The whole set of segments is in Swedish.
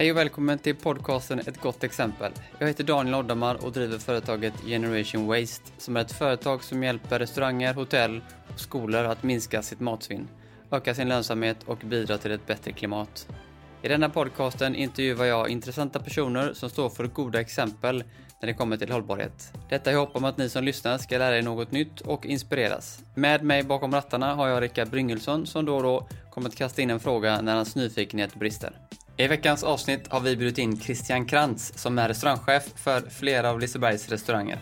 Hej och välkommen till podcasten Ett gott exempel. Jag heter Daniel Oddamar och driver företaget Generation Waste som är ett företag som hjälper restauranger, hotell och skolor att minska sitt matsvinn, öka sin lönsamhet och bidra till ett bättre klimat. I denna podcasten intervjuar jag intressanta personer som står för goda exempel när det kommer till hållbarhet. Detta i hopp om att ni som lyssnar ska lära er något nytt och inspireras. Med mig bakom rattarna har jag Rickard Bryngelsson som då och då kommer att kasta in en fråga när hans nyfikenhet brister. I veckans avsnitt har vi bjudit in Christian Krantz som är restaurangchef för flera av Lisebergs restauranger.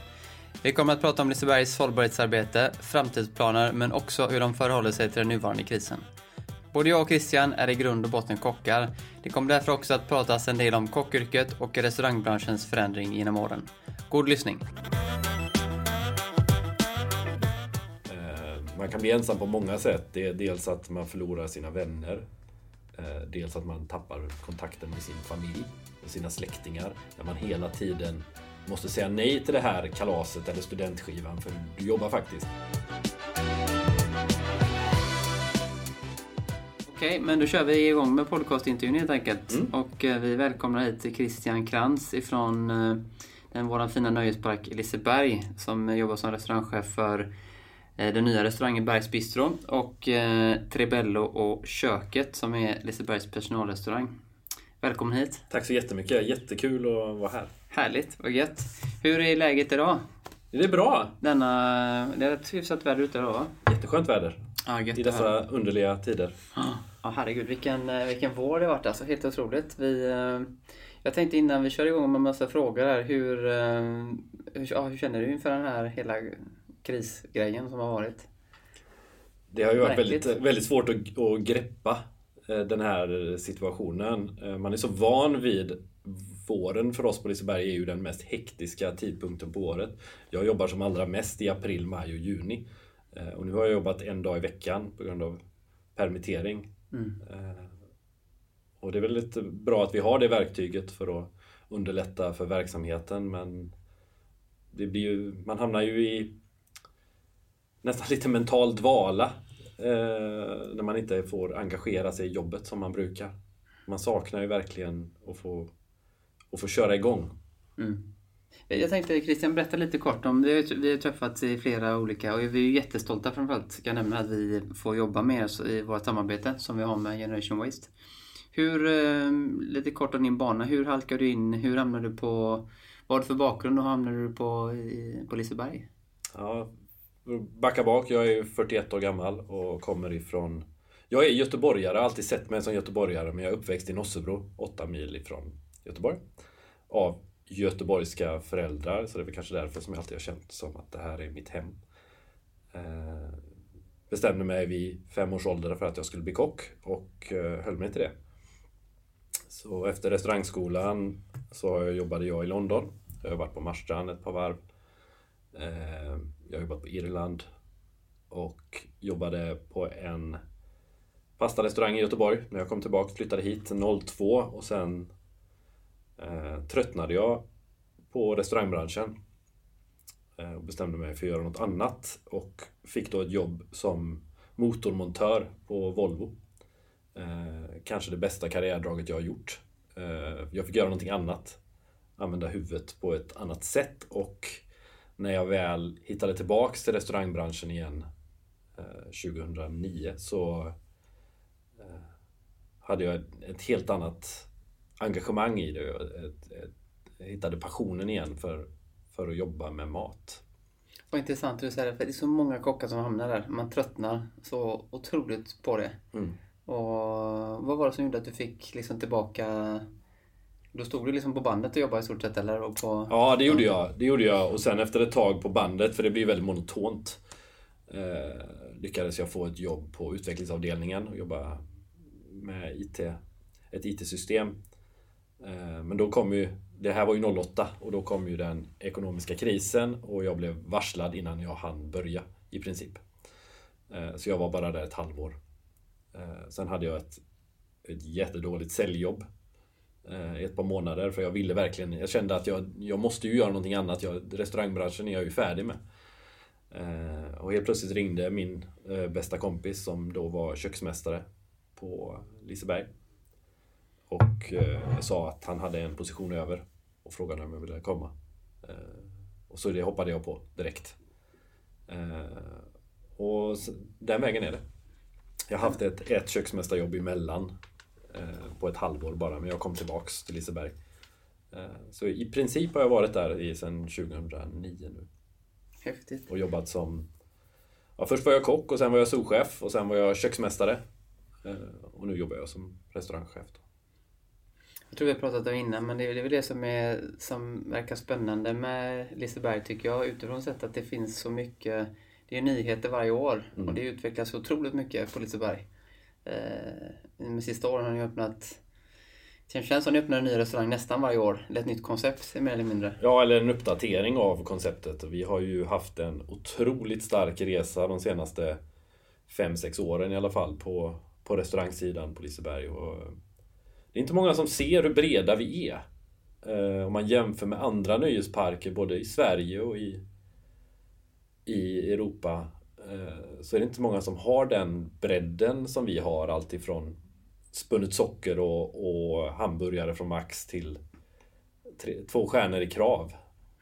Vi kommer att prata om Lisebergs hållbarhetsarbete, framtidsplaner men också hur de förhåller sig till den nuvarande krisen. Både jag och Christian är i grund och botten kockar. Det kommer därför också att pratas en del om kockyrket och restaurangbranschens förändring genom åren. God lyssning! Eh, man kan bli ensam på många sätt. Det är dels att man förlorar sina vänner. Eh, Dels att man tappar kontakten med sin familj och sina släktingar. När man hela tiden måste säga nej till det här kalaset eller studentskivan för du jobbar faktiskt. Okej, men då kör vi igång med podcastintervjun helt enkelt. Mm. Och eh, vi välkomnar hit Christian Krantz ifrån eh, den våran fina nöjespark Liseberg som jobbar som restaurangchef för den nya restaurangen Bergs Bistro och eh, Trebello och Köket som är Lisebergs personalrestaurang. Välkommen hit! Tack så jättemycket. Jättekul att vara här. Härligt, vad gött! Hur är läget idag? Det är bra. Denna, det är ett hyfsat väder ute idag va? Jätteskönt väder Ja, i dessa underliga tider. Ja, herregud, vilken, eh, vilken vår det har varit alltså. Helt otroligt. Vi, eh, jag tänkte innan vi kör igång med en massa frågor här. Hur, eh, hur, ja, hur känner du inför den här hela krisgrejen som har varit? Det har ju varit väldigt, väldigt svårt att, att greppa eh, den här situationen. Eh, Man är så van vid våren för oss på Liseberg är ju den mest hektiska tidpunkten på året. Jag jobbar som allra mest i april, maj och juni. Eh, Och nu har jag jobbat en dag i veckan på grund av permittering. Mm. Och det är väl lite bra att vi har det verktyget för att underlätta för verksamheten men det blir ju, man hamnar ju i nästan lite mental dvala eh, när man inte får engagera sig i jobbet som man brukar. Man saknar ju verkligen att få, att få köra igång. Mm. Jag tänkte Christian, berätta lite kort om, vi har, vi har träffats i flera olika och vi är ju jättestolta framförallt, ska jag nämna att vi får jobba med er i vårt samarbete som vi har med Generation Waste. Hur, eh, lite kort om din bana, hur halkade du in, hur hamnade du på, vad för bakgrund och hamnade du på, på Liseberg? Ja, backa bak, jag är 41 år gammal och kommer ifrån... Jag är göteborgare, har alltid sett mig som göteborgare men jag är uppväxt i Nossebro, 8 mil ifrån Göteborg. Av göteborgska föräldrar, så det är väl kanske därför som jag alltid har känt som att det här är mitt hem. Eh, bestämde mig vid fem års ålder för att jag skulle bli kock och eh, höll mig till det. Så efter restaurangskolan så jobbade jag i London. Jag har varit på Marstrand ett par varv. Eh, jag har jobbat på Irland och jobbade på en pastarestaurang i Göteborg. När jag kom tillbaka, flyttade hit 02 och sen eh, tröttnade jag på restaurangbranschen eh, och bestämde mig för att göra något annat och fick då ett jobb som motormontör på Volvo. Eh, kanske det bästa karriärdraget jag har gjort. Eh, jag fick göra någonting annat. Använda huvudet på ett annat sätt och när jag väl hittade tillbaks till restaurangbranschen igen eh, 2009 så eh, hade jag ett, helt annat engagemang i det. Jag hittade passionen igen för, för att jobba med mat. Vad intressant du säger för det är så många kockar som hamnar där. Man tröttnar så otroligt på det. Mm. Och vad var det som gjorde att du fick liksom tillbaka... Då stod du liksom på bandet och jobbade i stort sett eller? Och på... Ja, det gjorde jag. Det gjorde jag. Och sen efter ett tag på bandet, för det blir väldigt monotont, eh, lyckades jag få ett jobb på utvecklingsavdelningen och jobba med IT, ett IT-system. Eh, men då kom ju, det här var ju 08 och då kom ju den ekonomiska krisen och jag blev varslad innan jag hann börja i princip. Eh, så jag var bara där ett halvår. Eh, sen hade jag ett, ett jättedåligt säljjobb Eh, i ett par månader för jag ville verkligen, jag kände att jag, jag måste ju göra någonting annat. Jag, restaurangbranschen är jag ju färdig med. Eh, och helt plötsligt ringde min eh, bästa kompis som då var köksmästare på Liseberg. Och sa att han hade en position över och frågade om jag ville komma. Och så det hoppade jag på direkt. Och den vägen är det. Jag har haft ett, ett köksmästarjobb emellan på ett halvår bara, men jag kom tillbaks till Liseberg. Eh, så i princip har jag varit där i, sedan 2009 nu. Häftigt. Och jobbat som... Ja, först var jag kock och sen var jag souschef och sen var jag köksmästare. Eh, och nu jobbar jag som restaurangchef. Då. Jag tror vi har pratat om innan, men det är väl det som, är, som verkar spännande med Liseberg tycker jag, utifrån sett att det finns så mycket det är nyheter varje år mm. och det utvecklas otroligt mycket på Liseberg. Eh, de sista åren har ni öppnat det känns som att ni öppnar en ny restaurang nästan varje år. Eller ett nytt koncept, mer eller mindre. Ja, eller en uppdatering av konceptet. Vi har ju haft en otroligt stark resa de senaste 5-6 åren i alla fall på, på restaurangsidan på Liseberg. Och det är inte många som ser hur breda vi är. Eh, om man jämför med andra nöjesparker både i Sverige och i, i Europa så är det inte många som har den bredden som vi har alltifrån spunnet socker och, och hamburgare från Max till tre, två stjärnor i krav.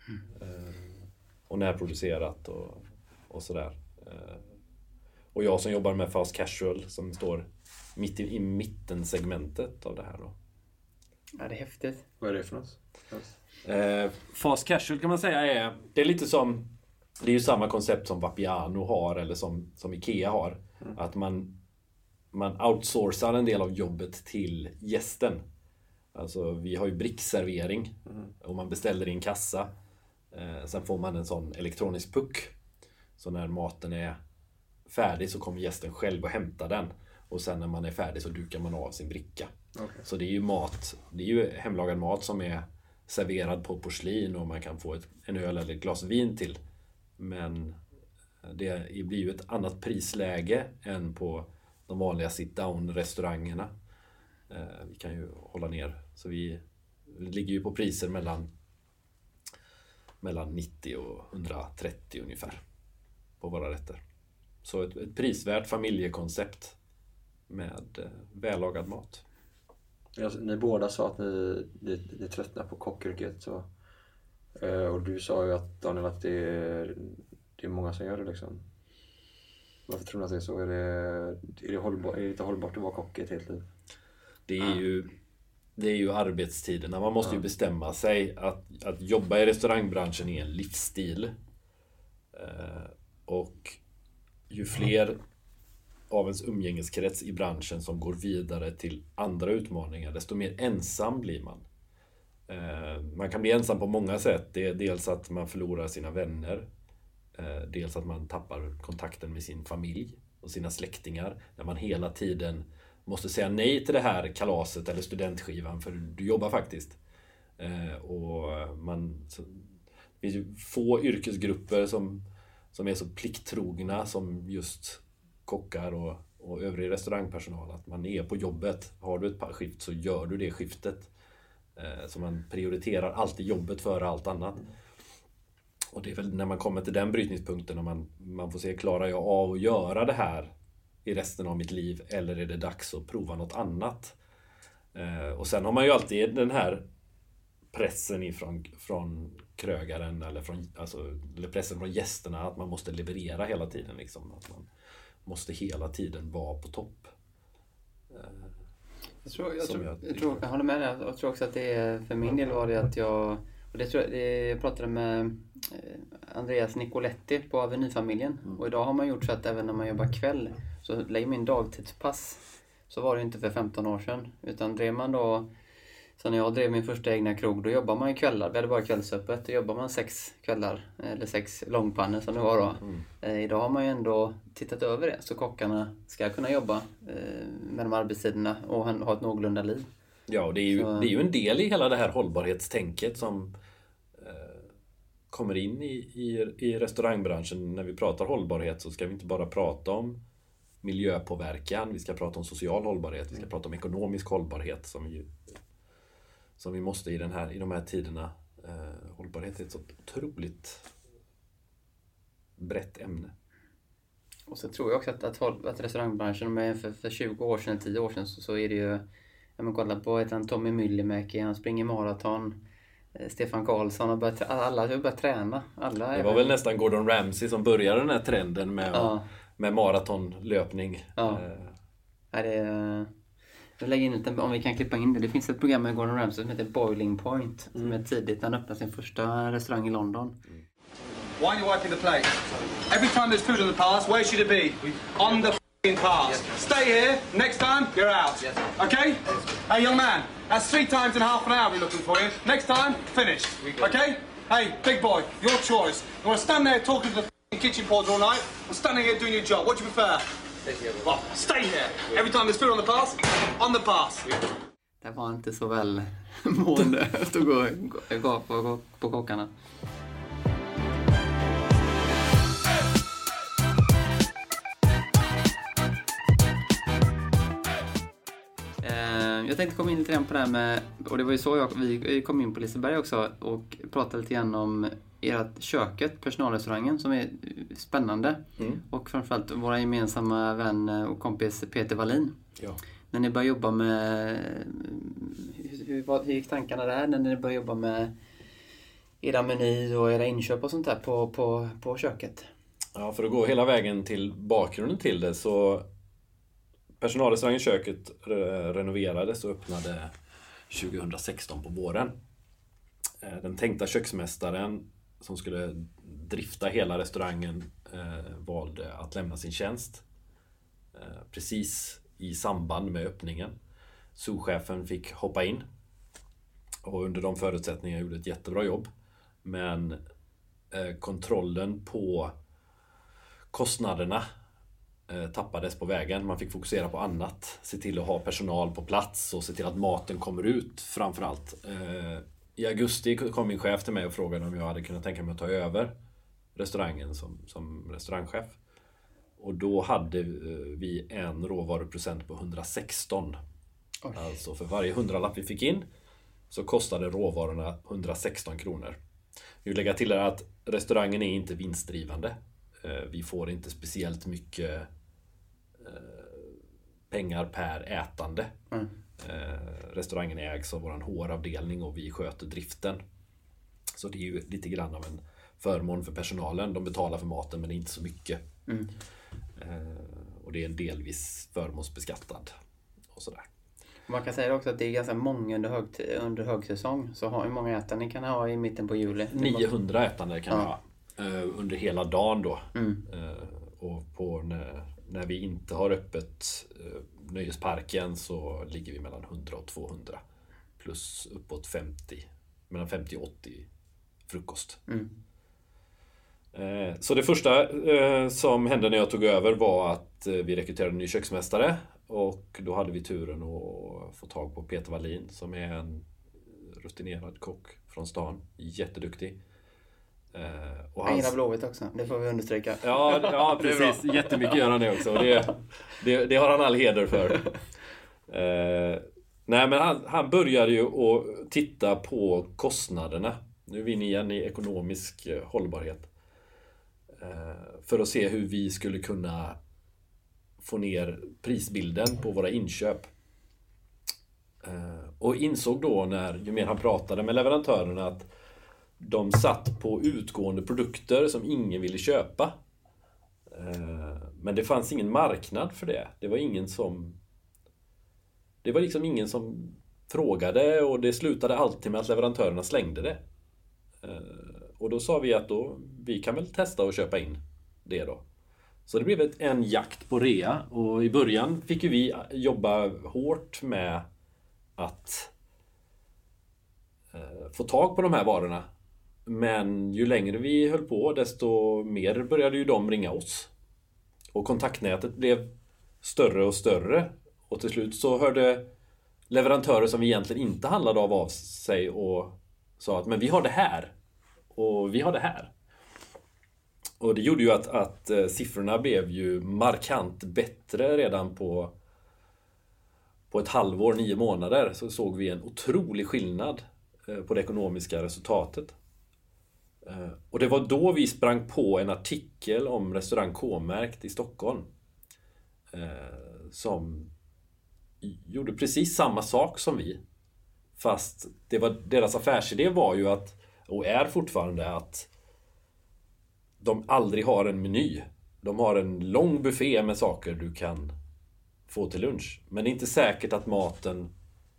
Mm. Och närproducerat och, och sådär. Och jag som jobbar med fast casual som står mitt i, i mittensegmentet av det här då. Ja, det är häftigt. Vad är det för något? Eh, fast casual kan man säga är... Det är lite som... Det är ju samma koncept som Vapiano har eller som, som Ikea har. Mm. Att man, man outsourcar en del av jobbet till gästen. Alltså vi har ju brickservering mm. och man beställer i en kassa. Eh, sen får man en sån elektronisk puck. Så när maten är färdig så kommer gästen själv och hämtar den. Och sen när man är färdig så dukar man av sin bricka. Okay. Så det är ju mat, det är ju hemlagad mat som är serverad på porslin och man kan få ett, en öl eller ett glas vin till. Men det blir ju ett annat prisläge än på de vanliga sit-down restaurangerna. Eh, vi kan ju hålla ner, så vi ligger ju på priser mellan mellan 90 och 130 ungefär på våra rätter. Så ett, ett prisvärt familjekoncept med eh, vällagad mat. Alltså, ni båda sa att ni, ni, ni tröttnar på kockyrket. Så, och du sa ju att Daniel att det är, det är många som gör det liksom. Varför tror ni att det är så? Är det, är det, hållbar, är det inte hållbart att vara kock ett helt liv? Det är ju, det är ju arbetstiderna. Man måste ja. ju bestämma sig. Att, att jobba i restaurangbranschen är en livsstil. Eh, och ju fler av ens umgängeskrets i branschen som går vidare till andra utmaningar, desto mer ensam blir man. Eh, man kan bli ensam på många sätt. Det är dels att man förlorar sina vänner. Eh, dels att man tappar kontakten med sin familj och sina släktingar. När man hela tiden måste säga nej till det här kalaset eller studentskivan, för du jobbar faktiskt. Eh, och man, det finns få yrkesgrupper som, som är så plikttrogna som just kockar och, och övrig restaurangpersonal att man är på jobbet. Har du ett par skift så gör du det skiftet. Eh, så man prioriterar alltid jobbet före allt annat. Och det är väl när man kommer till den brytningspunkten och man, man får se, klarar jag av att göra det här i resten av mitt liv eller är det dags att prova något annat? Eh, och sen har man ju alltid den här pressen ifrån från krögaren eller, från, alltså, eller pressen från gästerna att man måste leverera hela tiden. Liksom. Att man, måste hela tiden vara på topp. Eh, jag, tror, jag, tror, jag, jag, tror, jag håller med dig. Jag tror också att det är, för min del var det att jag, och det tror jag, jag pratade med eh, Andreas Nicoletti på Avenyfamiljen. Mm. Och idag har man gjort så att även när man jobbar kväll så lägger man in dagtidspass. Så var det inte för 15 år sedan. Utan drev man då så när jag drev min första egna krog, då jobbade man ju kvällar. Vi hade bara kvällsöppet. Då jobbade man sex kvällar, eller sex långpannor som det var då. Mm. Eh, idag har man ju ändå tittat över det, så kockarna ska kunna jobba eh, med de arbetstiderna och ha ett någorlunda liv. Ja, det är, ju, så... det är ju en del i hela det här hållbarhetstänket som eh, kommer in i, i, i restaurangbranschen. När vi pratar hållbarhet så ska vi inte bara prata om miljöpåverkan, vi ska prata om social hållbarhet, vi ska mm. prata om ekonomisk hållbarhet som ju som vi måste i, den här, i de här tiderna. Eh, hållbarhet är ett så otroligt brett ämne. Och så tror jag också att, att, att restaurangbranschen, med för, för 20 år sedan, 10 år sedan, så, så är det ju ja, men kolla på heter han, Tommy Myllymäki, han springer maraton. Eh, Stefan Karlsson har börjat, alla har börjat träna. Alla Det var väl nästan Gordon Ramsay som började den här trenden med, Ja. med maratonlöpning. Ja. Eh, Ja, det är, jag lägger in lite, om vi kan klippa in det. Det finns ett program med Gordon Ramsay som heter Boiling Point. Som är tidigt. Han öppnade sin första restaurang i London. Why aren't you wiping the plate? Every time there's food on the pass, where should it be? On the fing pass. Stay here. Next time, you're out. Okay? Hey, young man, that's three times in half an hour we're looking for you. Next time, finish. Okay? Hey, big boy, your choice. You want to stand there talking to the fing kitchen porter all night, or standing here doing your job? What do you prefer? Well, stay here. Every time there's food on the pass, on the pass. Det var inte så väl mående. Stod och gå på, på kockarna. Eh, jag tänkte komma in lite grann på det här med, och det var ju så jag, vi kom in på Liseberg också och pratade lite grann om ert köket, personalrestaurangen, som är spännande. Och framförallt vår gemensamma vän och kompis Peter Wallin. ja. När ni började jobba med... Hur, hur, vad- hur gick tankarna där när ni började jobba med era meny och era inköp och sånt där på, på, på köket? Ja, för att gå hela vägen till bakgrunden till det så Personalrestaurangen Köket re- renoverades och öppnade 2016 på våren. Eh, Den tänkta köksmästaren som skulle drifta hela restaurangen eh, valde att lämna sin tjänst eh, precis i samband med öppningen. Souschefen fick hoppa in och under de förutsättningarna gjorde ett jättebra jobb. Men eh, kontrollen på kostnaderna eh, tappades på vägen. Man fick fokusera på annat. Se till att ha personal på plats och se till att maten kommer ut framförallt. Eh, i augusti kom min chef till mig och frågade om jag hade kunnat tänka mig att ta över restaurangen som, som restaurangchef. Och då hade eh, vi en råvaruprocent på 116. Alltså för varje hundralapp vi fick in så kostade råvarorna 116 kronor. Vi vill lägga till att restaurangen är inte vinstdrivande. Eh, Vi får inte speciellt mycket eh, pengar per ätande. Eh, Restaurangen ägs av vår HR-avdelning och vi sköter driften. Så det är ju lite grann av en förmån för personalen. De betalar för maten men inte så mycket. Eh, Och det är en delvis förmånsbeskattad. Och sådär. Man kan säga också att det är ganska många under, hög, under högsäsong. Så har, hur många ni kan ha i mitten på juli? 900 ätande kan Ja. ha. eh, Under hela dagen då. Mm. Eh, Och på när, när vi inte har öppet eh, Nöjesparken så ligger vi mellan 100 och 200. Plus uppåt 50. Mellan 50 och 80 frukost. Mm. Eh, Så det första eh, som hände när jag tog över var att eh, vi rekryterade en ny köksmästare. Och då hade vi turen att få tag på Peter Wallin som är en rutinerad kock från stan. Jätteduktig. Eh, Och Han hans- gillar Blåvitt också, det får vi understryka. Ja, ja precis. Jättemycket gör han det också. Det, det, det har han all heder för. Eh, nej, men han, han började ju att titta på kostnaderna. Nu är vi inne igen i ekonomisk eh, hållbarhet. Eh, för att se hur vi skulle kunna få ner prisbilden på våra inköp. Eh, och insåg då när, ju mer han pratade med leverantörerna att de satt på utgående produkter som ingen ville köpa. Eh, men det fanns ingen marknad för det. Det var ingen som... Det var liksom ingen som frågade och det slutade alltid med att leverantörerna slängde det. Eh, och då sa vi att då, vi kan väl testa att köpa in det då. Så det blev ett, en jakt på rea och i början fick ju vi jobba hårt med att eh, få tag på de här varorna. Men ju längre vi höll på desto mer började ju de ringa oss. Och kontaktnätet blev större och större. Och till slut så hörde leverantörer som vi egentligen inte handlade av av sig och sa att men vi har det här. Och vi har det här. Och det gjorde ju att, att eh, siffrorna blev ju markant bättre redan på på ett halvår, nio månader, så såg vi en otrolig skillnad eh, på det ekonomiska resultatet. Eh, och det var då vi sprang på en artikel om restaurang K-märkt i Stockholm. Eh, som gjorde precis samma sak som vi. Fast det var, deras affärsidé var ju att, och är fortfarande att de aldrig har en meny. De har en lång buffé med saker du kan få till lunch. Men det är inte säkert att maten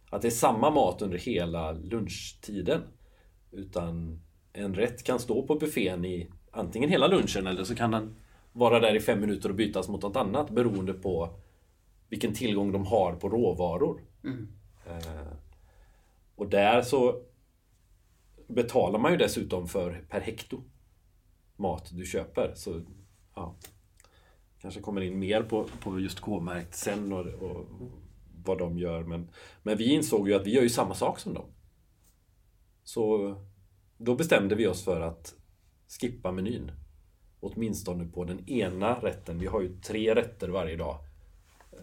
att det är samma mat under hela lunchtiden. Utan en rätt kan stå på buffén i antingen hela lunchen eller så kan den vara där i fem minuter och bytas mot något annat beroende på vilken tillgång de har på råvaror. Mm. Eh, och där så betalar man ju dessutom för per hekto mat du köper. Så ja, kanske kommer in mer på, på just K-märkt sen och, och vad de gör. Men, men vi insåg ju att vi gör ju samma sak som dem. Så då bestämde vi oss för att skippa menyn. Åtminstone på den ena rätten. Vi har ju tre rätter varje dag. Eh,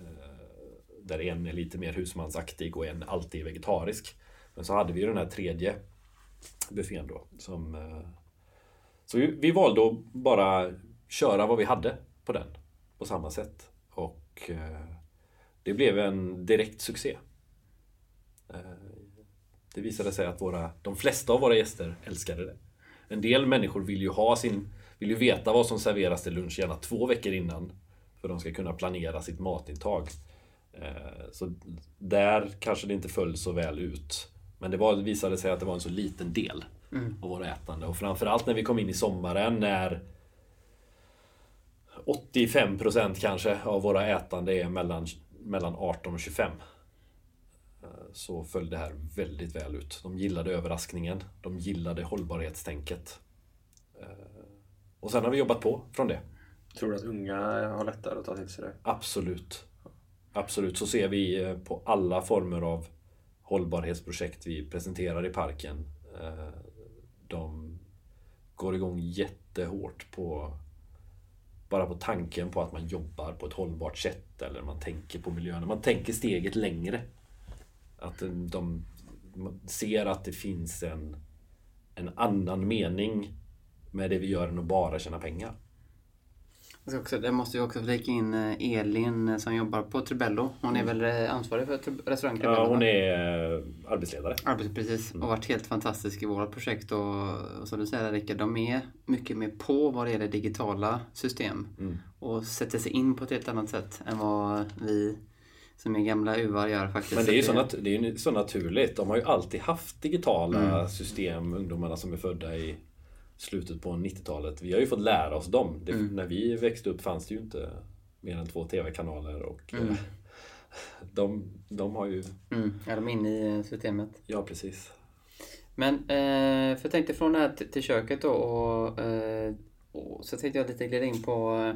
där en är lite mer husmansaktig och en alltid är vegetarisk. Men så hade vi ju den här tredje buffén då. Som, eh, så vi, vi valde att bara köra vad vi hade på den. På samma sätt. Och eh, det blev en direkt succé. Det visade sig att våra, de flesta av våra gäster älskade det. En del människor vill ju ha sin, vill ju veta vad som serveras till lunch gärna två veckor innan. För de ska kunna planera sitt matintag. Eh, Så där kanske det inte föll så väl ut. Men det, var, det visade sig att det var en så liten del av våra ätande. Och framförallt när vi kom in i sommaren när 85% kanske av våra ätande är mellan, mellan 18 och 25. Så föll det här väldigt väl ut. De gillade överraskningen. De gillade hållbarhetstänket. Eh, Och sen har vi jobbat på från det. Tror du att unga har lättare att ta till sig det? Absolut. Absolut, så ser vi eh, på alla former av hållbarhetsprojekt vi presenterar i parken. Eh, De går igång jättehårt på bara på tanken på att man jobbar på ett hållbart sätt eller man tänker på miljön. Man tänker steget längre. Att de ser att det finns en, en annan mening med det vi gör än att bara tjäna pengar. Också, det måste ju också flika in eh, Elin eh, som jobbar på Trubello. Hon är väl eh, ansvarig för restaurang Trubello? Ja, hon är arbetsledare. Arbets, precis. Och varit helt fantastisk i våra projekt. Och, och som du säger Rickard, de är mycket mer på vad det gäller digitala system. Mm. Och sätter sig in på ett helt annat sätt än vad vi som är gamla uvar gör faktiskt. Men det är ju Så nat- det är så naturligt. De har ju alltid haft digitala Mm. system, ungdomarna som är födda i slutet på 90-talet. Vi har ju fått lära oss dem. Det, Mm. När vi växte upp fanns det ju inte mer än två TV-kanaler och Mm. eh, de, de har ju... Mm, ja, de är inne i eh, systemet. Ja, precis. Men eh, för jag tänkte från det här till, köket då och, eh, och så tänkte jag lite glida in på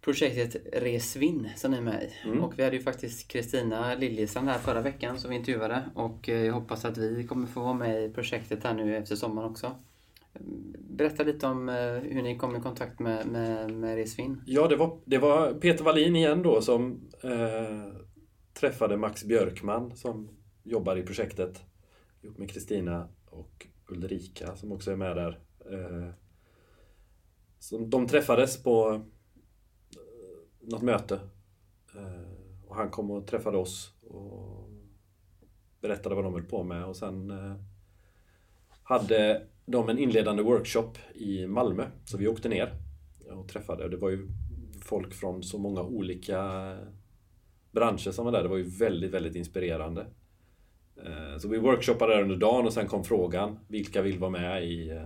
projektet Resvinn som ni är med i. Mm. Och vi hade ju faktiskt Kristina Liljesand här förra veckan som vi intervjuade och eh, jag hoppas att vi kommer få vara med i projektet här nu efter sommaren också. Berätta lite om eh, hur ni kom i kontakt med, med, med Resvinn. Ja, det var, det var Peter Wallin igen då som eh, träffade Max Björkman som jobbar i projektet ihop med Kristina och Ulrika som också är med där. Eh, som de träffades på något möte eh, och han kom och träffade oss och berättade vad de höll på med och sen eh, hade de en inledande workshop i Malmö så vi åkte ner och träffade. Och det var ju folk från så många olika branscher som var där. Det var ju väldigt, väldigt inspirerande. Eh, så vi workshoppade där under dagen och sen kom frågan vilka vill vara med i,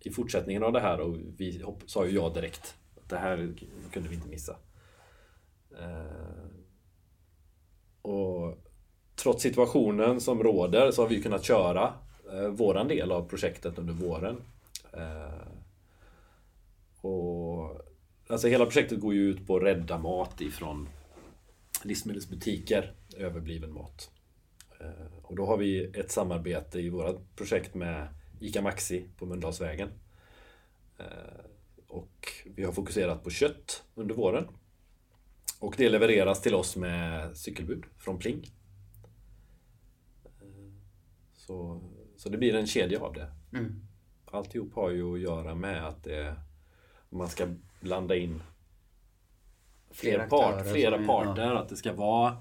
i fortsättningen av det här och vi hopp- sa ju ja direkt. Det här kunde vi inte missa. Eh, och trots situationen som råder så har vi kunnat köra eh, våran del av projektet under våren. Eh, och, alltså hela projektet går ju ut på att rädda mat ifrån livsmedelsbutiker, överbliven mat. Och då har vi ett samarbete i vårt projekt med ICA Maxi på Mölndalsvägen. Eh, och vi har fokuserat på kött under våren. Och det levereras till oss med cykelbud från Pling. Eh, Så, så det blir en kedja av det. Mm. Alltihop har ju att göra med att det, man ska blanda in fler, Flera part, flera parter. Att det ska vara...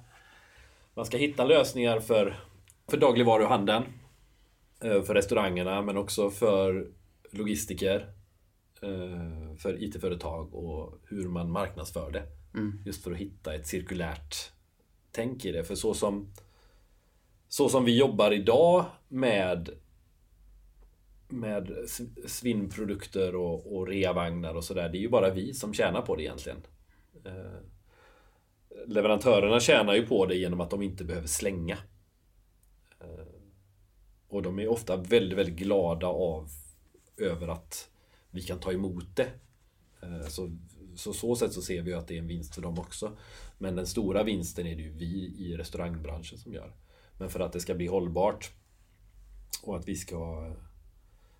Man ska hitta lösningar för, för dagligvaruhandeln. eh, För restaurangerna men också för logistiker. För IT-företag och hur man marknadsför det. Mm. Just för att hitta ett cirkulärt tänk i det. För så som, så som vi jobbar idag med med sv- svinnprodukter och, och reavagnar och sådär. Det är ju bara vi som tjänar på det egentligen. Eh, leverantörerna tjänar ju på det genom att de inte behöver slänga. Eh, och de är ofta väldigt, väldigt glada av över att vi kan ta emot det. Eh, så, så så sätt så ser vi att det är en vinst för dem också. Men den stora vinsten är det ju vi i restaurangbranschen som gör. Men för att det ska bli hållbart och att vi ska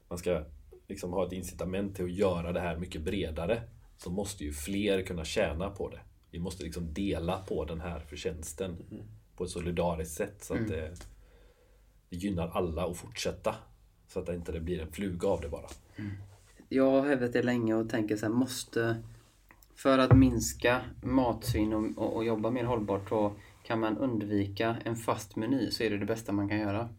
man ska liksom ha ett incitament till att göra det här mycket bredare så måste ju fler kunna tjäna på det. Vi måste liksom dela på den här förtjänsten på ett solidariskt sätt så att det, det gynnar alla att fortsätta. Så att det inte blir en fluga av det bara. Jag har hävdat det länge och tänker så här, måste... För att minska matsvinn och, och, och jobba mer hållbart så kan man undvika en fast meny så är det det bästa man kan göra.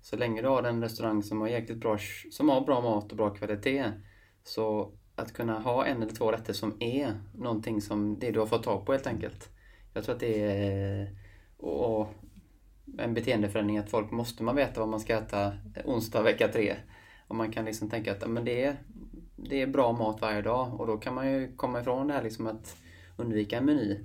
Så länge du har en restaurang som har jäkligt bra, som har bra mat och bra kvalitet så att kunna ha en eller två rätter som är någonting som det du har fått tag på helt enkelt. Jag tror att det är och, och en beteendeförändring att folk måste man veta vad man ska äta onsdag vecka tre. Och man kan liksom tänka att men det, är, det är bra mat varje dag och då kan man ju komma ifrån det här liksom att undvika en meny.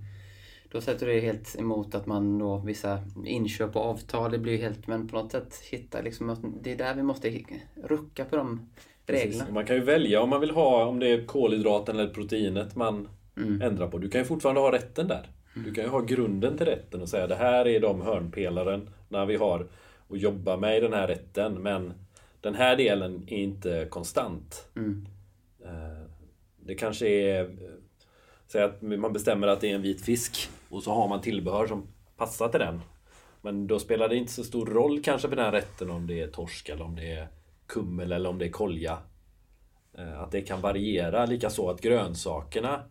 Då sätter det helt emot att man då vissa inköp och avtal, det blir helt, men på något sätt hitta liksom, att det är där vi måste rucka på de reglerna. Man kan ju välja om man vill ha om det är kolhydraten eller proteinet man Mm. ändrar på. Du kan ju fortfarande ha rätten där. Du kan ju ha grunden till rätten och säga det här är de hörnpelaren när vi har att jobba med i den här rätten men den här delen är inte konstant. Mm. Eh, Det kanske är... eh, Säg att man bestämmer att det är en vit fisk och så har man tillbehör som passar till den. Men då spelar det inte så stor roll kanske för den här rätten om det är torsk eller om det är kummel eller om det är kolja. Eh, Att det kan variera, likaså att grönsakerna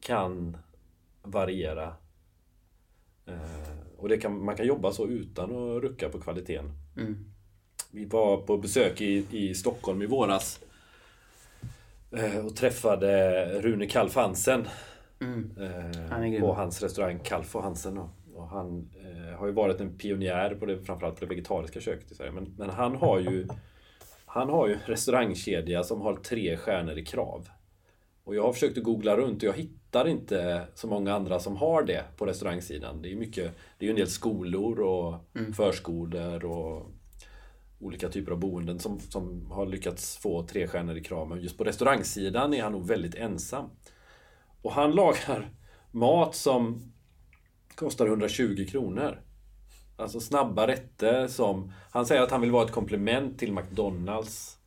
kan variera. Och det kan, man kan jobba så utan att rucka på kvaliteten. Mm. Vi var på besök i, i Stockholm i våras och träffade Rune Kalf Hansen Mm. eh, Han på hans restaurang Kalf och Hansen. Och han eh, har ju varit en pionjär på det, framförallt på det vegetariska köket i Sverige. Men, men han har ju Han har ju en restaurangkedja som har tre stjärnor i krav. Och jag har försökt att googla runt och jag hittar inte så många andra som har det på restaurangsidan. Det är ju mycket, det är ju en del skolor och förskolor och olika typer av boenden som, som har lyckats få tre stjärnor i krav. Men just på restaurangsidan är han nog väldigt ensam. Och han lagar mat som kostar 120 kronor. Alltså snabba rätter som... Han säger att han vill vara ett komplement till McDonalds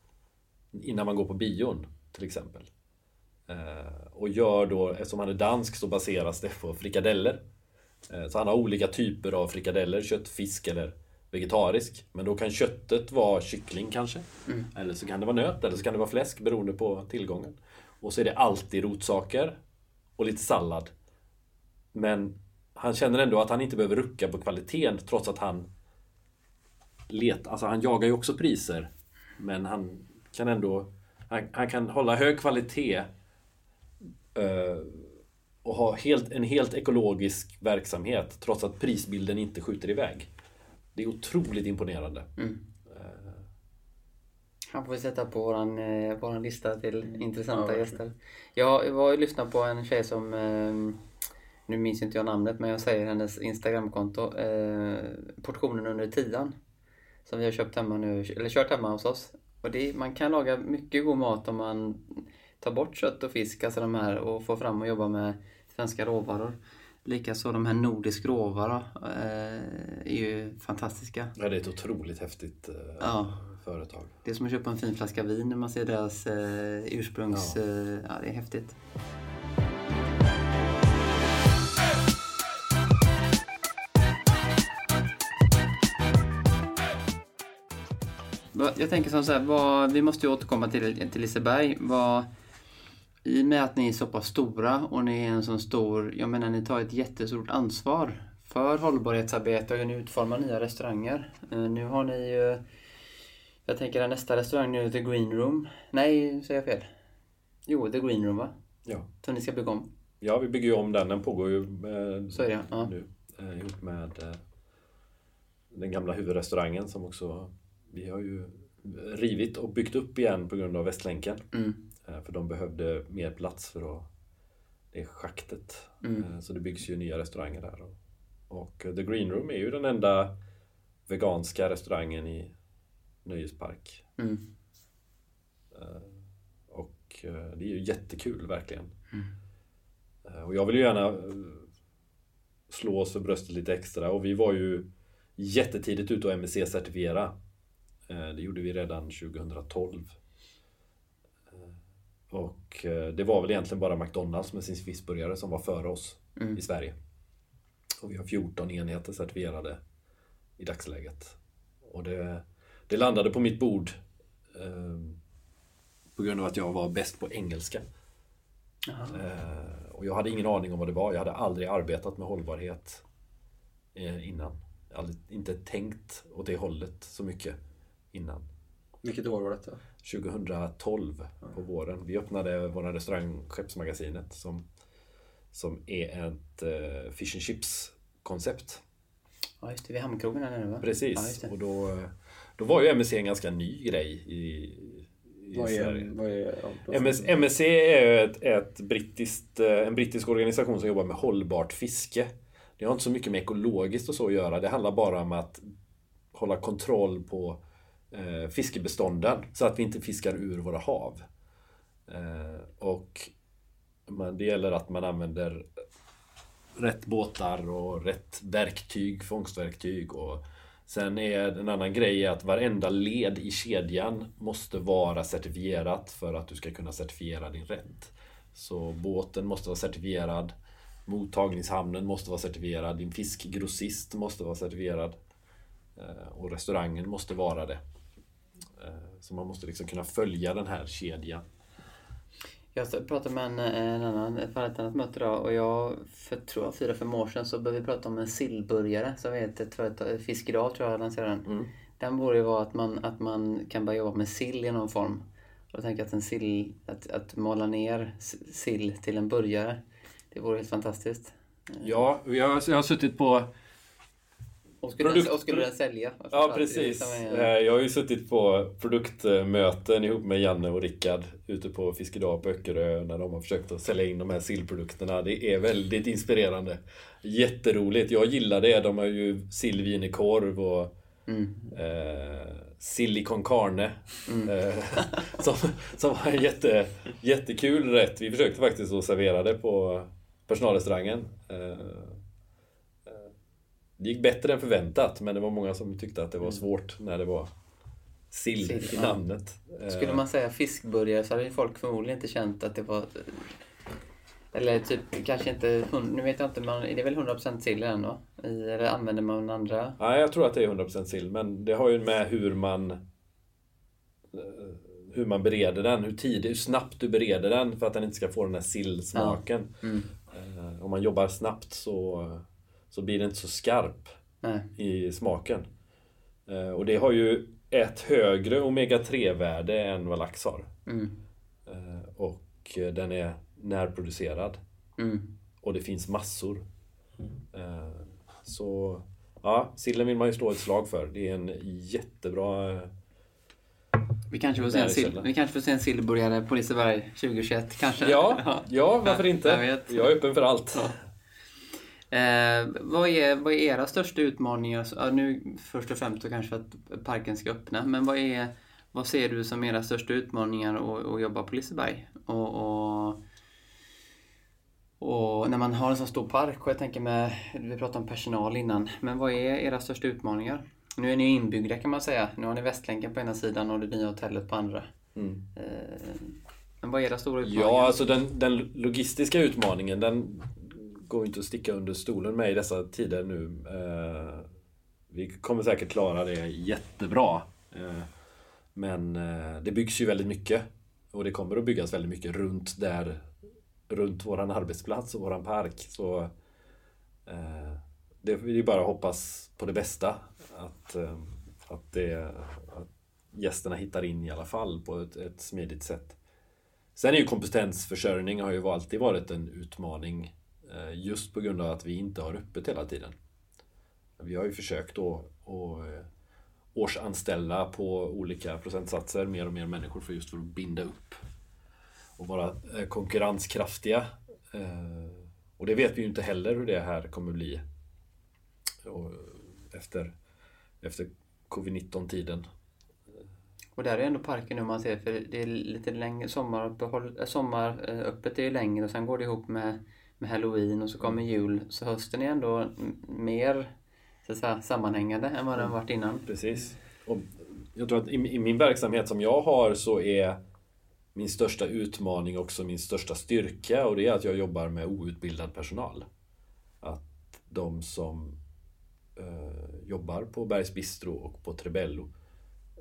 innan man går på bion, till exempel. Eh, och gör då, eftersom han är dansk så baseras det på frikadeller. Eh, så han har olika typer av frikadeller, kött, fisk eller vegetarisk. Men då kan köttet vara kyckling kanske. Eller så kan det vara nöt, eller så kan det vara fläsk beroende på tillgången. Och så är det alltid rotsaker och lite sallad. Men han känner ändå att han inte behöver rucka på kvaliteten trots att han let, alltså han jagar ju också priser. Men han kan ändå han, han kan hålla hög kvalitet eh, och ha helt, en helt ekologisk verksamhet trots att prisbilden inte skjuter iväg. Det är otroligt imponerande. Han får vi sätta på våran, eh, våran lista till intressanta Ja, gäster. Jag var och lyssnade på en tjej som, eh, nu minns inte jag namnet, men jag säger hennes Instagramkonto, eh, portionen under tian. Som vi har köpt hemma nu, eller kört hemma hos oss. Och det, man kan laga mycket god mat om man tar bort kött och fisk, alltså de här, och får fram och jobba med svenska råvaror. Likaså de här nordisk råvara eh, är ju fantastiska. Ja, det är ett otroligt häftigt eh, Ja. företag. Det är som att köpa en fin flaska vin när man ser deras eh, ursprungs... Ja. Ja, det är häftigt. Jag tänker som så här, vad, vi måste ju återkomma till, till Liseberg. Vad, i och med att ni är så pass stora och ni är en så stor, jag menar ni tar ett jättestort ansvar för hållbarhetsarbete och hur ni utformar nya restauranger. Eh, Nu har ni ju, jag tänker att nästa restaurang nu, The Green Room. Nej, säger jag fel? Jo, The Green Room va? Ja. Som ni ska bygga om. ja, vi bygger ju om den. Den pågår ju eh, Så är det ja. nu. Eh, ihop med eh, den gamla huvudrestaurangen som också vi har ju rivit och byggt upp igen på grund av Västlänken. Mm. Eh, för de behövde mer plats för att det är schaktet. Mm. Eh, så det byggs ju nya restauranger där. Och, eh, The Green Room är ju den enda veganska restaurangen i Nöjespark. Mm. Och det är ju jättekul verkligen. Eh, Och jag vill ju gärna slå oss för bröstet lite extra och vi var ju jättetidigt ute och MSC-certifiera. Det gjorde vi redan 2012. Och eh, det var väl egentligen bara McDonalds med sin fiskburgare som var före oss Mm. i Sverige. Och vi har 14 enheter certifierade i dagsläget. Och det, det landade på mitt bord eh, på grund av att jag var bäst på engelska. Eh, och jag hade ingen aning om vad det var. Jag hade aldrig arbetat med hållbarhet eh, innan. Jag hade inte tänkt åt det hållet så mycket innan. Vilket år var detta? 2012 på våren. Vi öppnade vår restaurang Skeppsmagasinet som, som är ett eh, fish and chips koncept. Ja, just det. Vid Hamnkrogen där nere va? Ja, Precis. det. och då, då var ju MSC en ganska ny grej i, i Vad Sverige. är, vad är, ja, MS, MSC är ett, ett brittiskt, eh, en brittisk organisation som jobbar med hållbart fiske. Det har inte så mycket med ekologiskt och så att göra. Det handlar bara om att hålla kontroll på Eh, fiskebestånden så att vi inte fiskar ur våra hav. Eh, och det gäller att man använder rätt båtar och rätt verktyg, fångstverktyg. Och sen är en annan grej att varenda led i kedjan måste vara certifierat för att du ska kunna certifiera din rätt. Så båten måste vara certifierad, mottagningshamnen måste vara certifierad, din fiskgrossist måste vara certifierad eh, och restaurangen måste vara det. Eh, Så man måste liksom kunna följa den här kedjan. Jag pratade med en, en annan, ett annat möte idag och jag, för tror jag, fyra, fem år sedan så började vi prata om en sillburgare som heter ett företag, Fisk idag tror jag lanserade den. Mm. Den borde ju vara att man, att man kan börja jobba med sill i någon form. Och jag tänker att en sill, att, att mala ner sill till en burgare, det vore helt fantastiskt. Ja, jag har, jag har suttit på Och skulle, Produkt- och skulle sälja? Ja, precis. som Eh, är- Jag har ju suttit på produktmöten ihop med Janne och Rickard ute på Fiskedag på Öckerö när de har försökt att sälja in de här sillprodukterna. Det är väldigt inspirerande. Jätteroligt. Jag gillar det. De har ju sill, i korv och Mm. eh, sill con carne. Eh, som, som var en jätte, jättekul rätt. Vi försökte faktiskt att servera det på personalrestaurangen. Eh, det gick bättre än förväntat men det var många som tyckte att det var svårt när det var sill, Sill, i ja. namnet. Eh, Skulle man säga fiskburgare så hade folk förmodligen inte känt att det var... Eller typ kanske inte... Nu vet jag inte, man, det är väl 100% sill ändå? I, eller använder man andra? Nej, jag tror att det är 100% sill, men det har ju med hur man eh, hur man bereder den, hur tidigt, hur snabbt du bereder den för att den inte ska få den här sillsmaken. Mm. Eh, Om man jobbar snabbt så, så blir det inte så skarp Nej. i smaken. Eh, Och det har ju ett högre omega-3-värde än vad lax har. Mm. Eh, Och den är närproducerad. Mm. Och det finns massor. Eh, Så ja, sillen vill man ju slå ett slag för. Det är en jättebra... Vi kanske får se en, sill, vi kanske får se en sillburgare på Liseberg 2021 kanske? Ja, ja varför inte? jag. Jag är öppen för allt. Eh, vad, är, vad är era största utmaningar? Ja, nu först och främst kanske att parken ska öppna, men vad, är, vad ser du som era största utmaningar att, att jobba på Liseberg? Och, och, och när man har en så stor park, och jag tänker med, vi pratade om personal innan, men vad är era största utmaningar? Nu är ni inbyggda kan man säga. Nu har ni Västlänken på ena sidan och det nya hotellet på andra. Mm. Eh, men vad är era stora utmaningar? Ja, alltså den, den logistiska utmaningen den går inte att sticka under stolen med i dessa tider nu. Eh, vi kommer säkert klara det jättebra. Eh, men eh, det byggs ju väldigt mycket. Och det kommer att byggas väldigt mycket runt där, runt våran arbetsplats och våran park. Så eh, det är bara att hoppas på det bästa. Att, eh, att, det, att gästerna hittar in i alla fall på ett, ett smidigt sätt. Sen är ju kompetensförsörjning har ju alltid varit en utmaning Eh, just på grund av att vi inte har öppet hela tiden. Vi har ju försökt att eh, årsanställa på olika procentsatser mer och mer människor för just för att binda upp och vara eh, konkurrenskraftiga. Och det vet vi ju inte heller hur det här kommer bli efter, efter covid-19-tiden. Och där är ändå parken nu man ser, för det är lite längre, sommaruppehåll, sommaröppet är ju längre och sen går det ihop med, med halloween och så kommer mm. jul. Så hösten är ändå mer så säga, sammanhängande än vad den varit innan. Precis. Och jag tror att i, i min verksamhet som jag har så är min största utmaning också min största styrka och det är att jag jobbar med outbildad personal. Att de som eh, jobbar på Bergs Bistro och på Trebello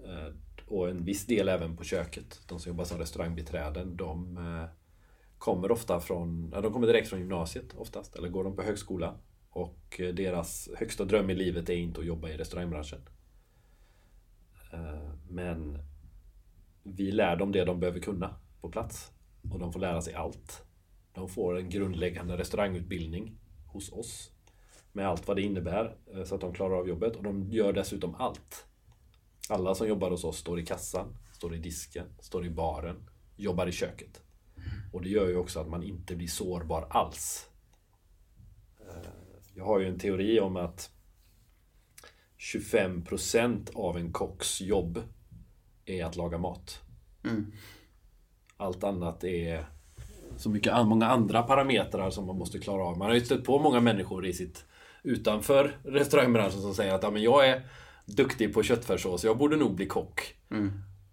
eh, och en viss del även på köket. De som jobbar som restaurangbiträden, de eh, kommer ofta från, de kommer direkt från gymnasiet oftast, eller går de på högskola. Och eh, deras högsta dröm i livet är inte att jobba i restaurangbranschen. Eh, men vi lär dem det de behöver kunna på plats. Och de får lära sig allt. De får en grundläggande restaurangutbildning hos oss. Med allt vad det innebär, eh, så att de klarar av jobbet. Och de gör dessutom allt. Alla som jobbar hos oss står i kassan, står i disken, står i baren, jobbar i köket. Och det gör ju också att man inte blir sårbar alls. Eh, jag har ju en teori om att 25% av en kocks jobb är att laga mat. Mm. Allt annat är så mycket, många andra parametrar som man måste klara av. Man har ju stött på många människor i sitt utanför restaurangbranschen som säger att ja, men jag är duktig på köttfärssås, jag borde nog bli kock. Mm.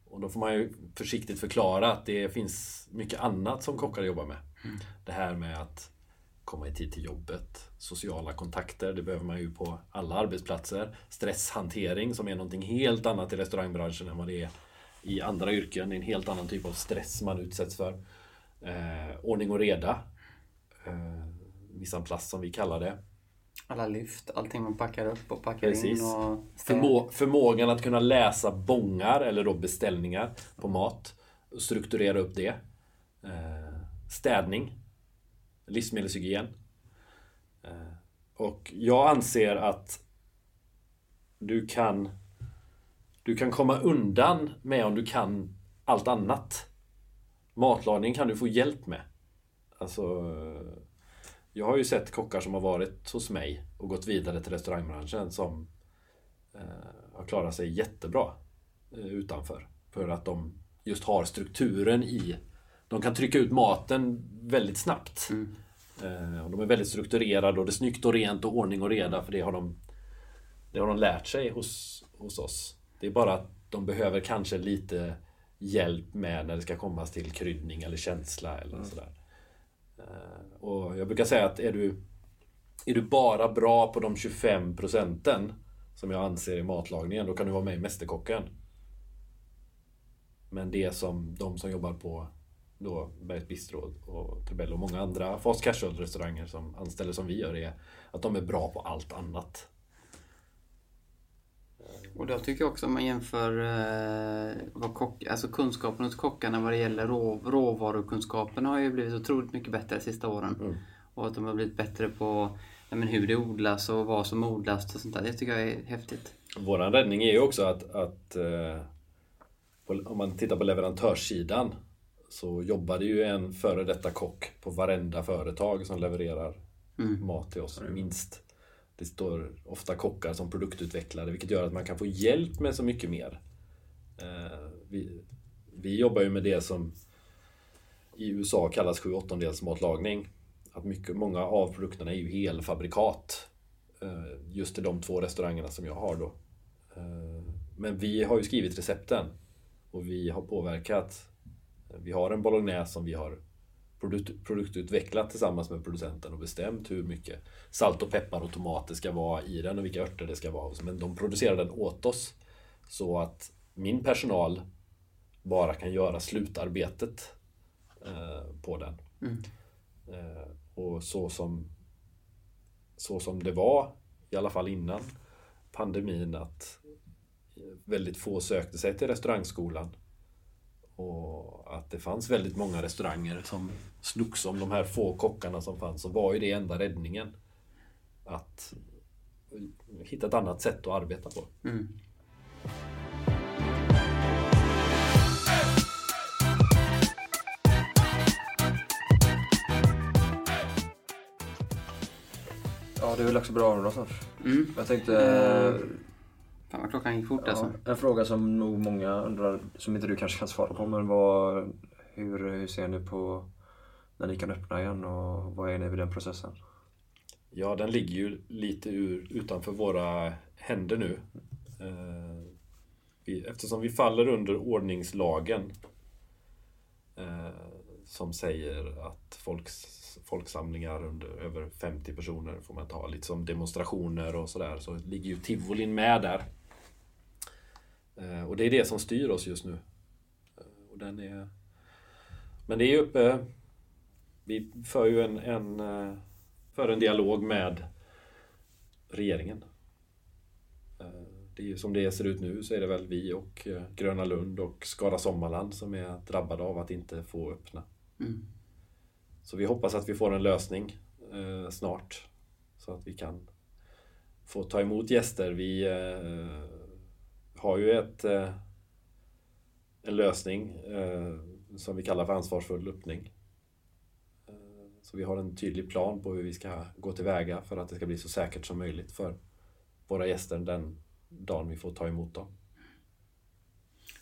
Och då får man ju försiktigt förklara att det finns mycket annat som kockar jobbar med. Mm. Det här med att komma i tid till jobbet, sociala kontakter, det behöver man ju på alla arbetsplatser. Stresshantering som är någonting helt annat i restaurangbranschen än vad det är i andra yrken. Det är en helt annan typ av stress man utsätts för. Eh, ordning och reda. Eh, Missan plast som vi kallar det. Alla lyft, allting man packar upp och packar Precis. in. Och Förmå förmågan att kunna läsa bångar eller då beställningar på mat. Och strukturera upp det. Eh, städning. Livsmedelshygien. Eh, och jag anser att du kan du kan komma undan med om du kan allt annat. Matlagning kan du få hjälp med. Alltså jag har ju sett kockar som har varit hos mig och gått vidare till restaurangbranschen som eh, har klarat sig jättebra eh, utanför. För att de just har strukturen i... De kan trycka ut maten väldigt snabbt. Mm. Eh, och de är väldigt strukturerade och det är snyggt och rent och ordning och reda för det har de, det har de lärt sig hos, hos oss. Det är bara att de behöver kanske lite hjälp med när det ska komma till kryddning eller känsla eller mm. sådär. Eh, och jag brukar säga att är du, är du bara bra på de 25 procenten som jag anser i matlagningen, då kan du vara med i Mästerkocken. Men det som de som jobbar på då Bergs Bistro och Trebello och många andra fast casual restauranger som anställer som vi gör är att de är bra på allt annat. Och då tycker jag också om man jämför eh, vad kock, alltså kunskapen hos kockarna vad det gäller rå, råvarukunskapen har ju blivit otroligt mycket bättre de sista åren. Mm. Och att de har blivit bättre på ja, men hur det odlas och vad som odlas och sånt där. Det tycker jag är häftigt. Våran räddning är ju också att, att eh, om man tittar på leverantörssidan så jobbar det ju en före detta kock på varenda företag som levererar mm. mat till oss, minst. Det står ofta kockar som produktutvecklare vilket gör att man kan få hjälp med så mycket mer. Eh, vi, vi jobbar ju med det som i USA kallas 7 8 matlagning. Att mycket, många av produkterna är ju helfabrikat. Eh, just till de två restaurangerna som jag har då. Eh, men vi har ju skrivit recepten och vi har påverkat. Vi har en bolognese som vi har produkt, produktutvecklat tillsammans med producenten och bestämt hur mycket salt och peppar och tomater ska vara i den och vilka örter det ska vara. Men de producerar den åt oss. Så att min personal bara kan göra slutarbetet eh, på den. Eh, och så som, så som det var, i alla fall innan pandemin, att väldigt få sökte sig till restaurangskolan. Och att det fanns väldigt många restauranger som slogs om de här få kockarna som fanns, så var ju det enda räddningen. Att hitta ett annat sätt att arbeta på. Ja, det är väl också bra att avrunda snart. Mm. Jag tänkte... Fan vad klockan gick fort alltså. Ja, en fråga som nog många undrar, som inte du kanske kan svara på, men vad, hur, hur ser ni på när ni kan öppna igen och vad är ni vid den processen? Ja, den ligger ju lite ur, utanför våra händer nu. Eh, eftersom vi faller under ordningslagen eh, som säger att folks, folksamlingar under över 50 personer får man ta, lite som demonstrationer och sådär, så ligger ju tivolin med där. Eh, och det är det som styr oss just nu. Eh, och den är... Men det är ju uppe... Vi för ju en, en eh, för en dialog med regeringen. Det är ju som det ser ut nu så är det väl vi och Gröna Lund och Skara Sommarland som är drabbade av att inte få öppna. Mm. Så vi hoppas att vi får en lösning snart. Så att vi kan få ta emot gäster. Vi har ju ett, eh, en lösning eh, som vi kallar för ansvarsfull öppning. Eh, Så vi har en tydlig plan på hur vi ska gå tillväga för att det ska bli så säkert som möjligt för våra gäster den dagen vi får ta emot dem.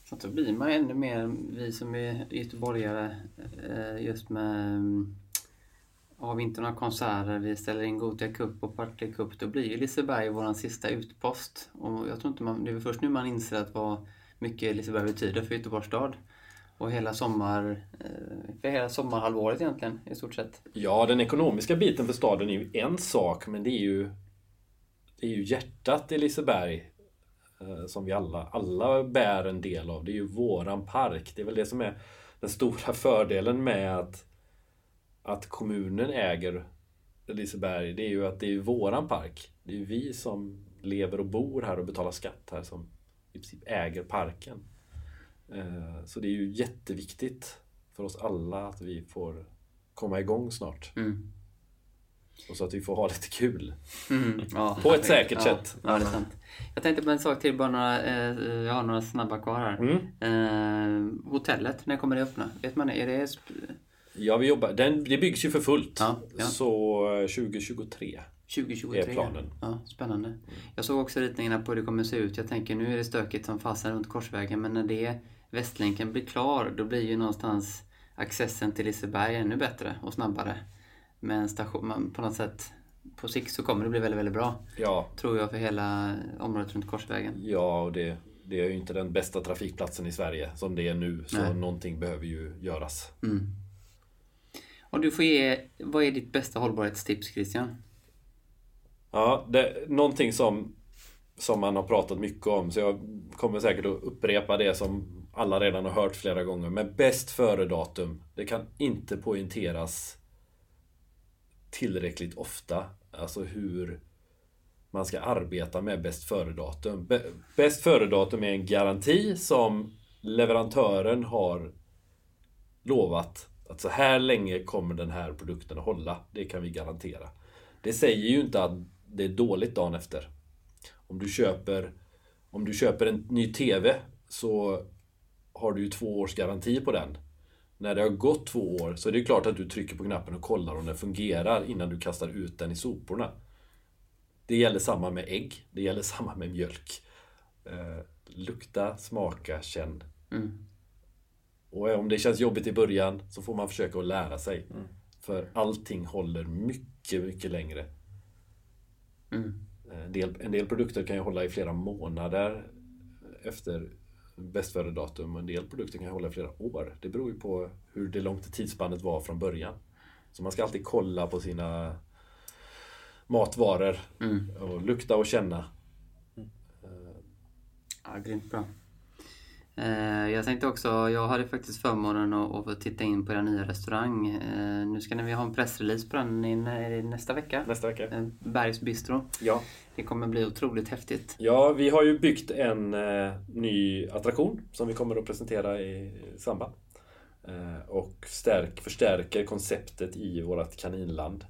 Så då blir man ännu mer, vi som är göteborgare, eh, just med mm, har vi inte några konserter, vi ställer in Gothia Cup och Partille Cup, då blir ju Liseberg vår sista utpost. Och jag tror inte man, det är först nu man inser att vad mycket Liseberg betyder för Göteborgs stad. Och hela sommar, eh, för hela sommarhalvåret egentligen, i stort sett. Ja, den ekonomiska biten för staden är ju en sak, men det är ju, det är ju hjärtat i Liseberg eh, som vi alla, alla bär en del av. Det är ju våran park. Det är väl det som är den stora fördelen med att, att kommunen äger Liseberg. Det är ju att det är våran park. Det är ju vi som lever och bor här och betalar skatt här som i princip äger parken. Eh, Så det är ju jätteviktigt för oss alla att vi får komma igång snart. Mm. Och så att vi får ha lite kul. Mm, ja, På ett säkert ja, sätt. Ja, det är sant. Jag tänkte på en sak till, bara några, eh, jag har några snabba kvar här. Mm. Eh, hotellet, när kommer det öppna? Vet man Är det Ja, vi jobbar. Den, det byggs ju för fullt. Ja, ja. Så eh, 2023. 2023? är planen. Ja, spännande. Jag såg också ritningarna på hur det kommer se ut. Jag tänker nu är det stökigt som fasen runt Korsvägen men när det Västlänken blir klar då blir ju någonstans accessen till Liseberg ännu bättre och snabbare. Med en station, på något sätt på sikt så kommer det bli väldigt, väldigt bra. Ja, Tror jag för hela området runt Korsvägen. ja och det, det är ju inte den bästa trafikplatsen i Sverige som det är nu. Så Nej. någonting behöver ju göras. Mm. Och du får ge, vad är ditt bästa hållbarhetstips Christian? Ja, det, någonting som, som man har pratat mycket om, så jag kommer säkert att upprepa det som alla redan har hört flera gånger. Men bäst före-datum, det kan inte poängteras tillräckligt ofta. Alltså hur man ska arbeta med bäst före-datum. Bäst före-datum är en garanti som leverantören har lovat att så här länge kommer den här produkten att hålla. Det kan vi garantera. Det säger ju inte att det är dåligt dagen efter. Om du köper, om du köper en ny TV så har du ju två års garanti på den. När det har gått två år så är det ju klart att du trycker på knappen och kollar om den fungerar innan du kastar ut den i soporna. Det gäller samma med ägg, det gäller samma med mjölk. Eh, lukta, smaka, känn. Mm. Och om det känns jobbigt i början så får man försöka att lära sig. För allting håller mycket, mycket längre. Mm. En del, en del produkter kan ju hålla i flera månader efter bäst före datum och en del produkter kan hålla i flera år. Det beror ju på hur det långt tidsspannet var från början. Så man ska alltid kolla på sina matvaror Mm. och lukta och känna. Ja, grymt bra. Eh, Jag tänkte också, jag hade faktiskt förmånen att, att få titta in på er nya restaurang. Eh, Nu ska ni ha en pressrelease på den i nä- i nästa vecka. Nästa vecka. Eh, Bergs Bistro. Ja. Det kommer bli otroligt häftigt. ja, vi har ju byggt en ny attraktion som vi kommer att presentera i samband. Och stärk, förstärker konceptet i vårt kaninland.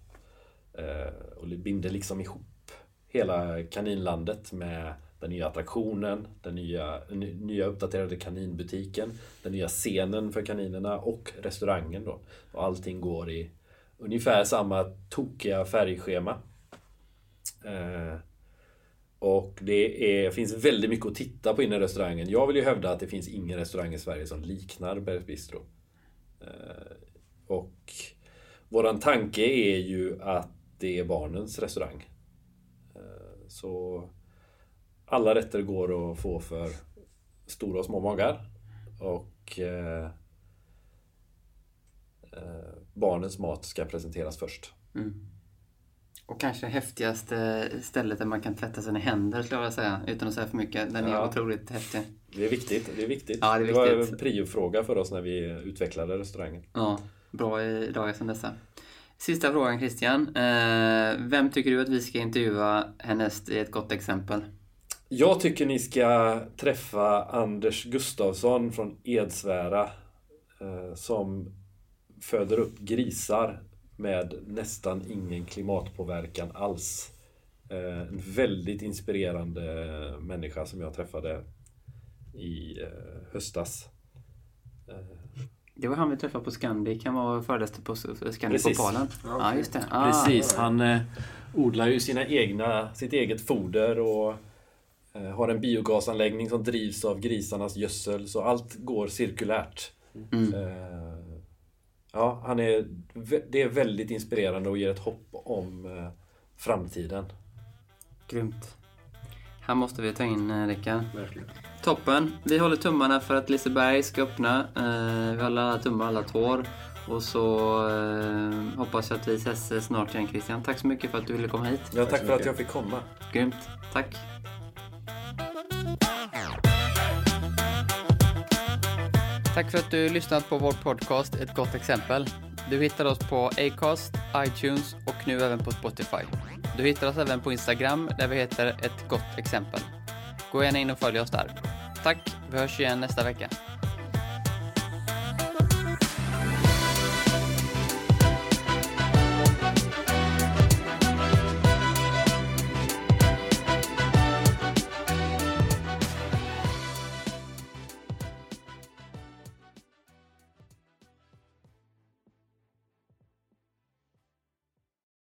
Och binder liksom ihop hela kaninlandet med den nya attraktionen, den nya, nya uppdaterade kaninbutiken, den nya scenen för kaninerna och restaurangen då. Och allting går i ungefär samma tokiga färgschema. Eh, och det är, finns väldigt mycket att titta på inne i restaurangen. Jag vill ju hävda att det finns ingen restaurang i Sverige som liknar Bergs Bistro. Eh, och våran tanke är ju att det är barnens restaurang. Eh, så alla rätter går att få för stora och små magar. Och eh, eh, barnens mat ska presenteras först. Och kanske häftigaste stället där man kan tvätta sina händer skulle jag vilja säga. Utan att säga för mycket. Den är Ja. otroligt häftig. Det är viktigt. Det, är viktigt. Ja, det är var viktigt. en priofråga för oss när vi utvecklade restaurangen. Ja, bra i dagar som dessa. Sista frågan Christian. Eh, vem tycker du att vi ska intervjua härnäst i ett gott exempel? Jag tycker ni ska träffa Anders Gustafsson från Edsvära eh, som föder upp grisar med nästan ingen klimatpåverkan alls. Eh, En väldigt inspirerande människa som jag träffade i eh, höstas. Det var han vi träffade på Scandic. Han var föreläste på Scandic Precis. Popalen. Ja, Ja, just det. Ah, Precis, han eh, odlar ju sina egna, sitt eget foder och har en biogasanläggning som drivs av grisarnas gödsel, så allt går cirkulärt. Mm. Eh, ja, han är, det är väldigt inspirerande och ger ett hopp om eh, framtiden. Grymt. Här måste vi ta in eh, Rickard. Verkligen. Toppen. Vi håller tummarna för att Liseberg ska öppna. Eh, vi håller alla tummar, alla tår. Och så eh, hoppas jag att vi ses eh, snart igen Christian. Tack så mycket för att du ville komma hit. Ja, tack så för att mycket. jag fick komma. Grymt. Tack. Tack för att du lyssnat på vår podcast Ett gott exempel. Du hittar oss på Acast, iTunes och nu även på Spotify. Du hittar oss även på Instagram där vi heter Ett gott exempel. Gå gärna in och följ oss där. Tack, vi hörs igen nästa vecka.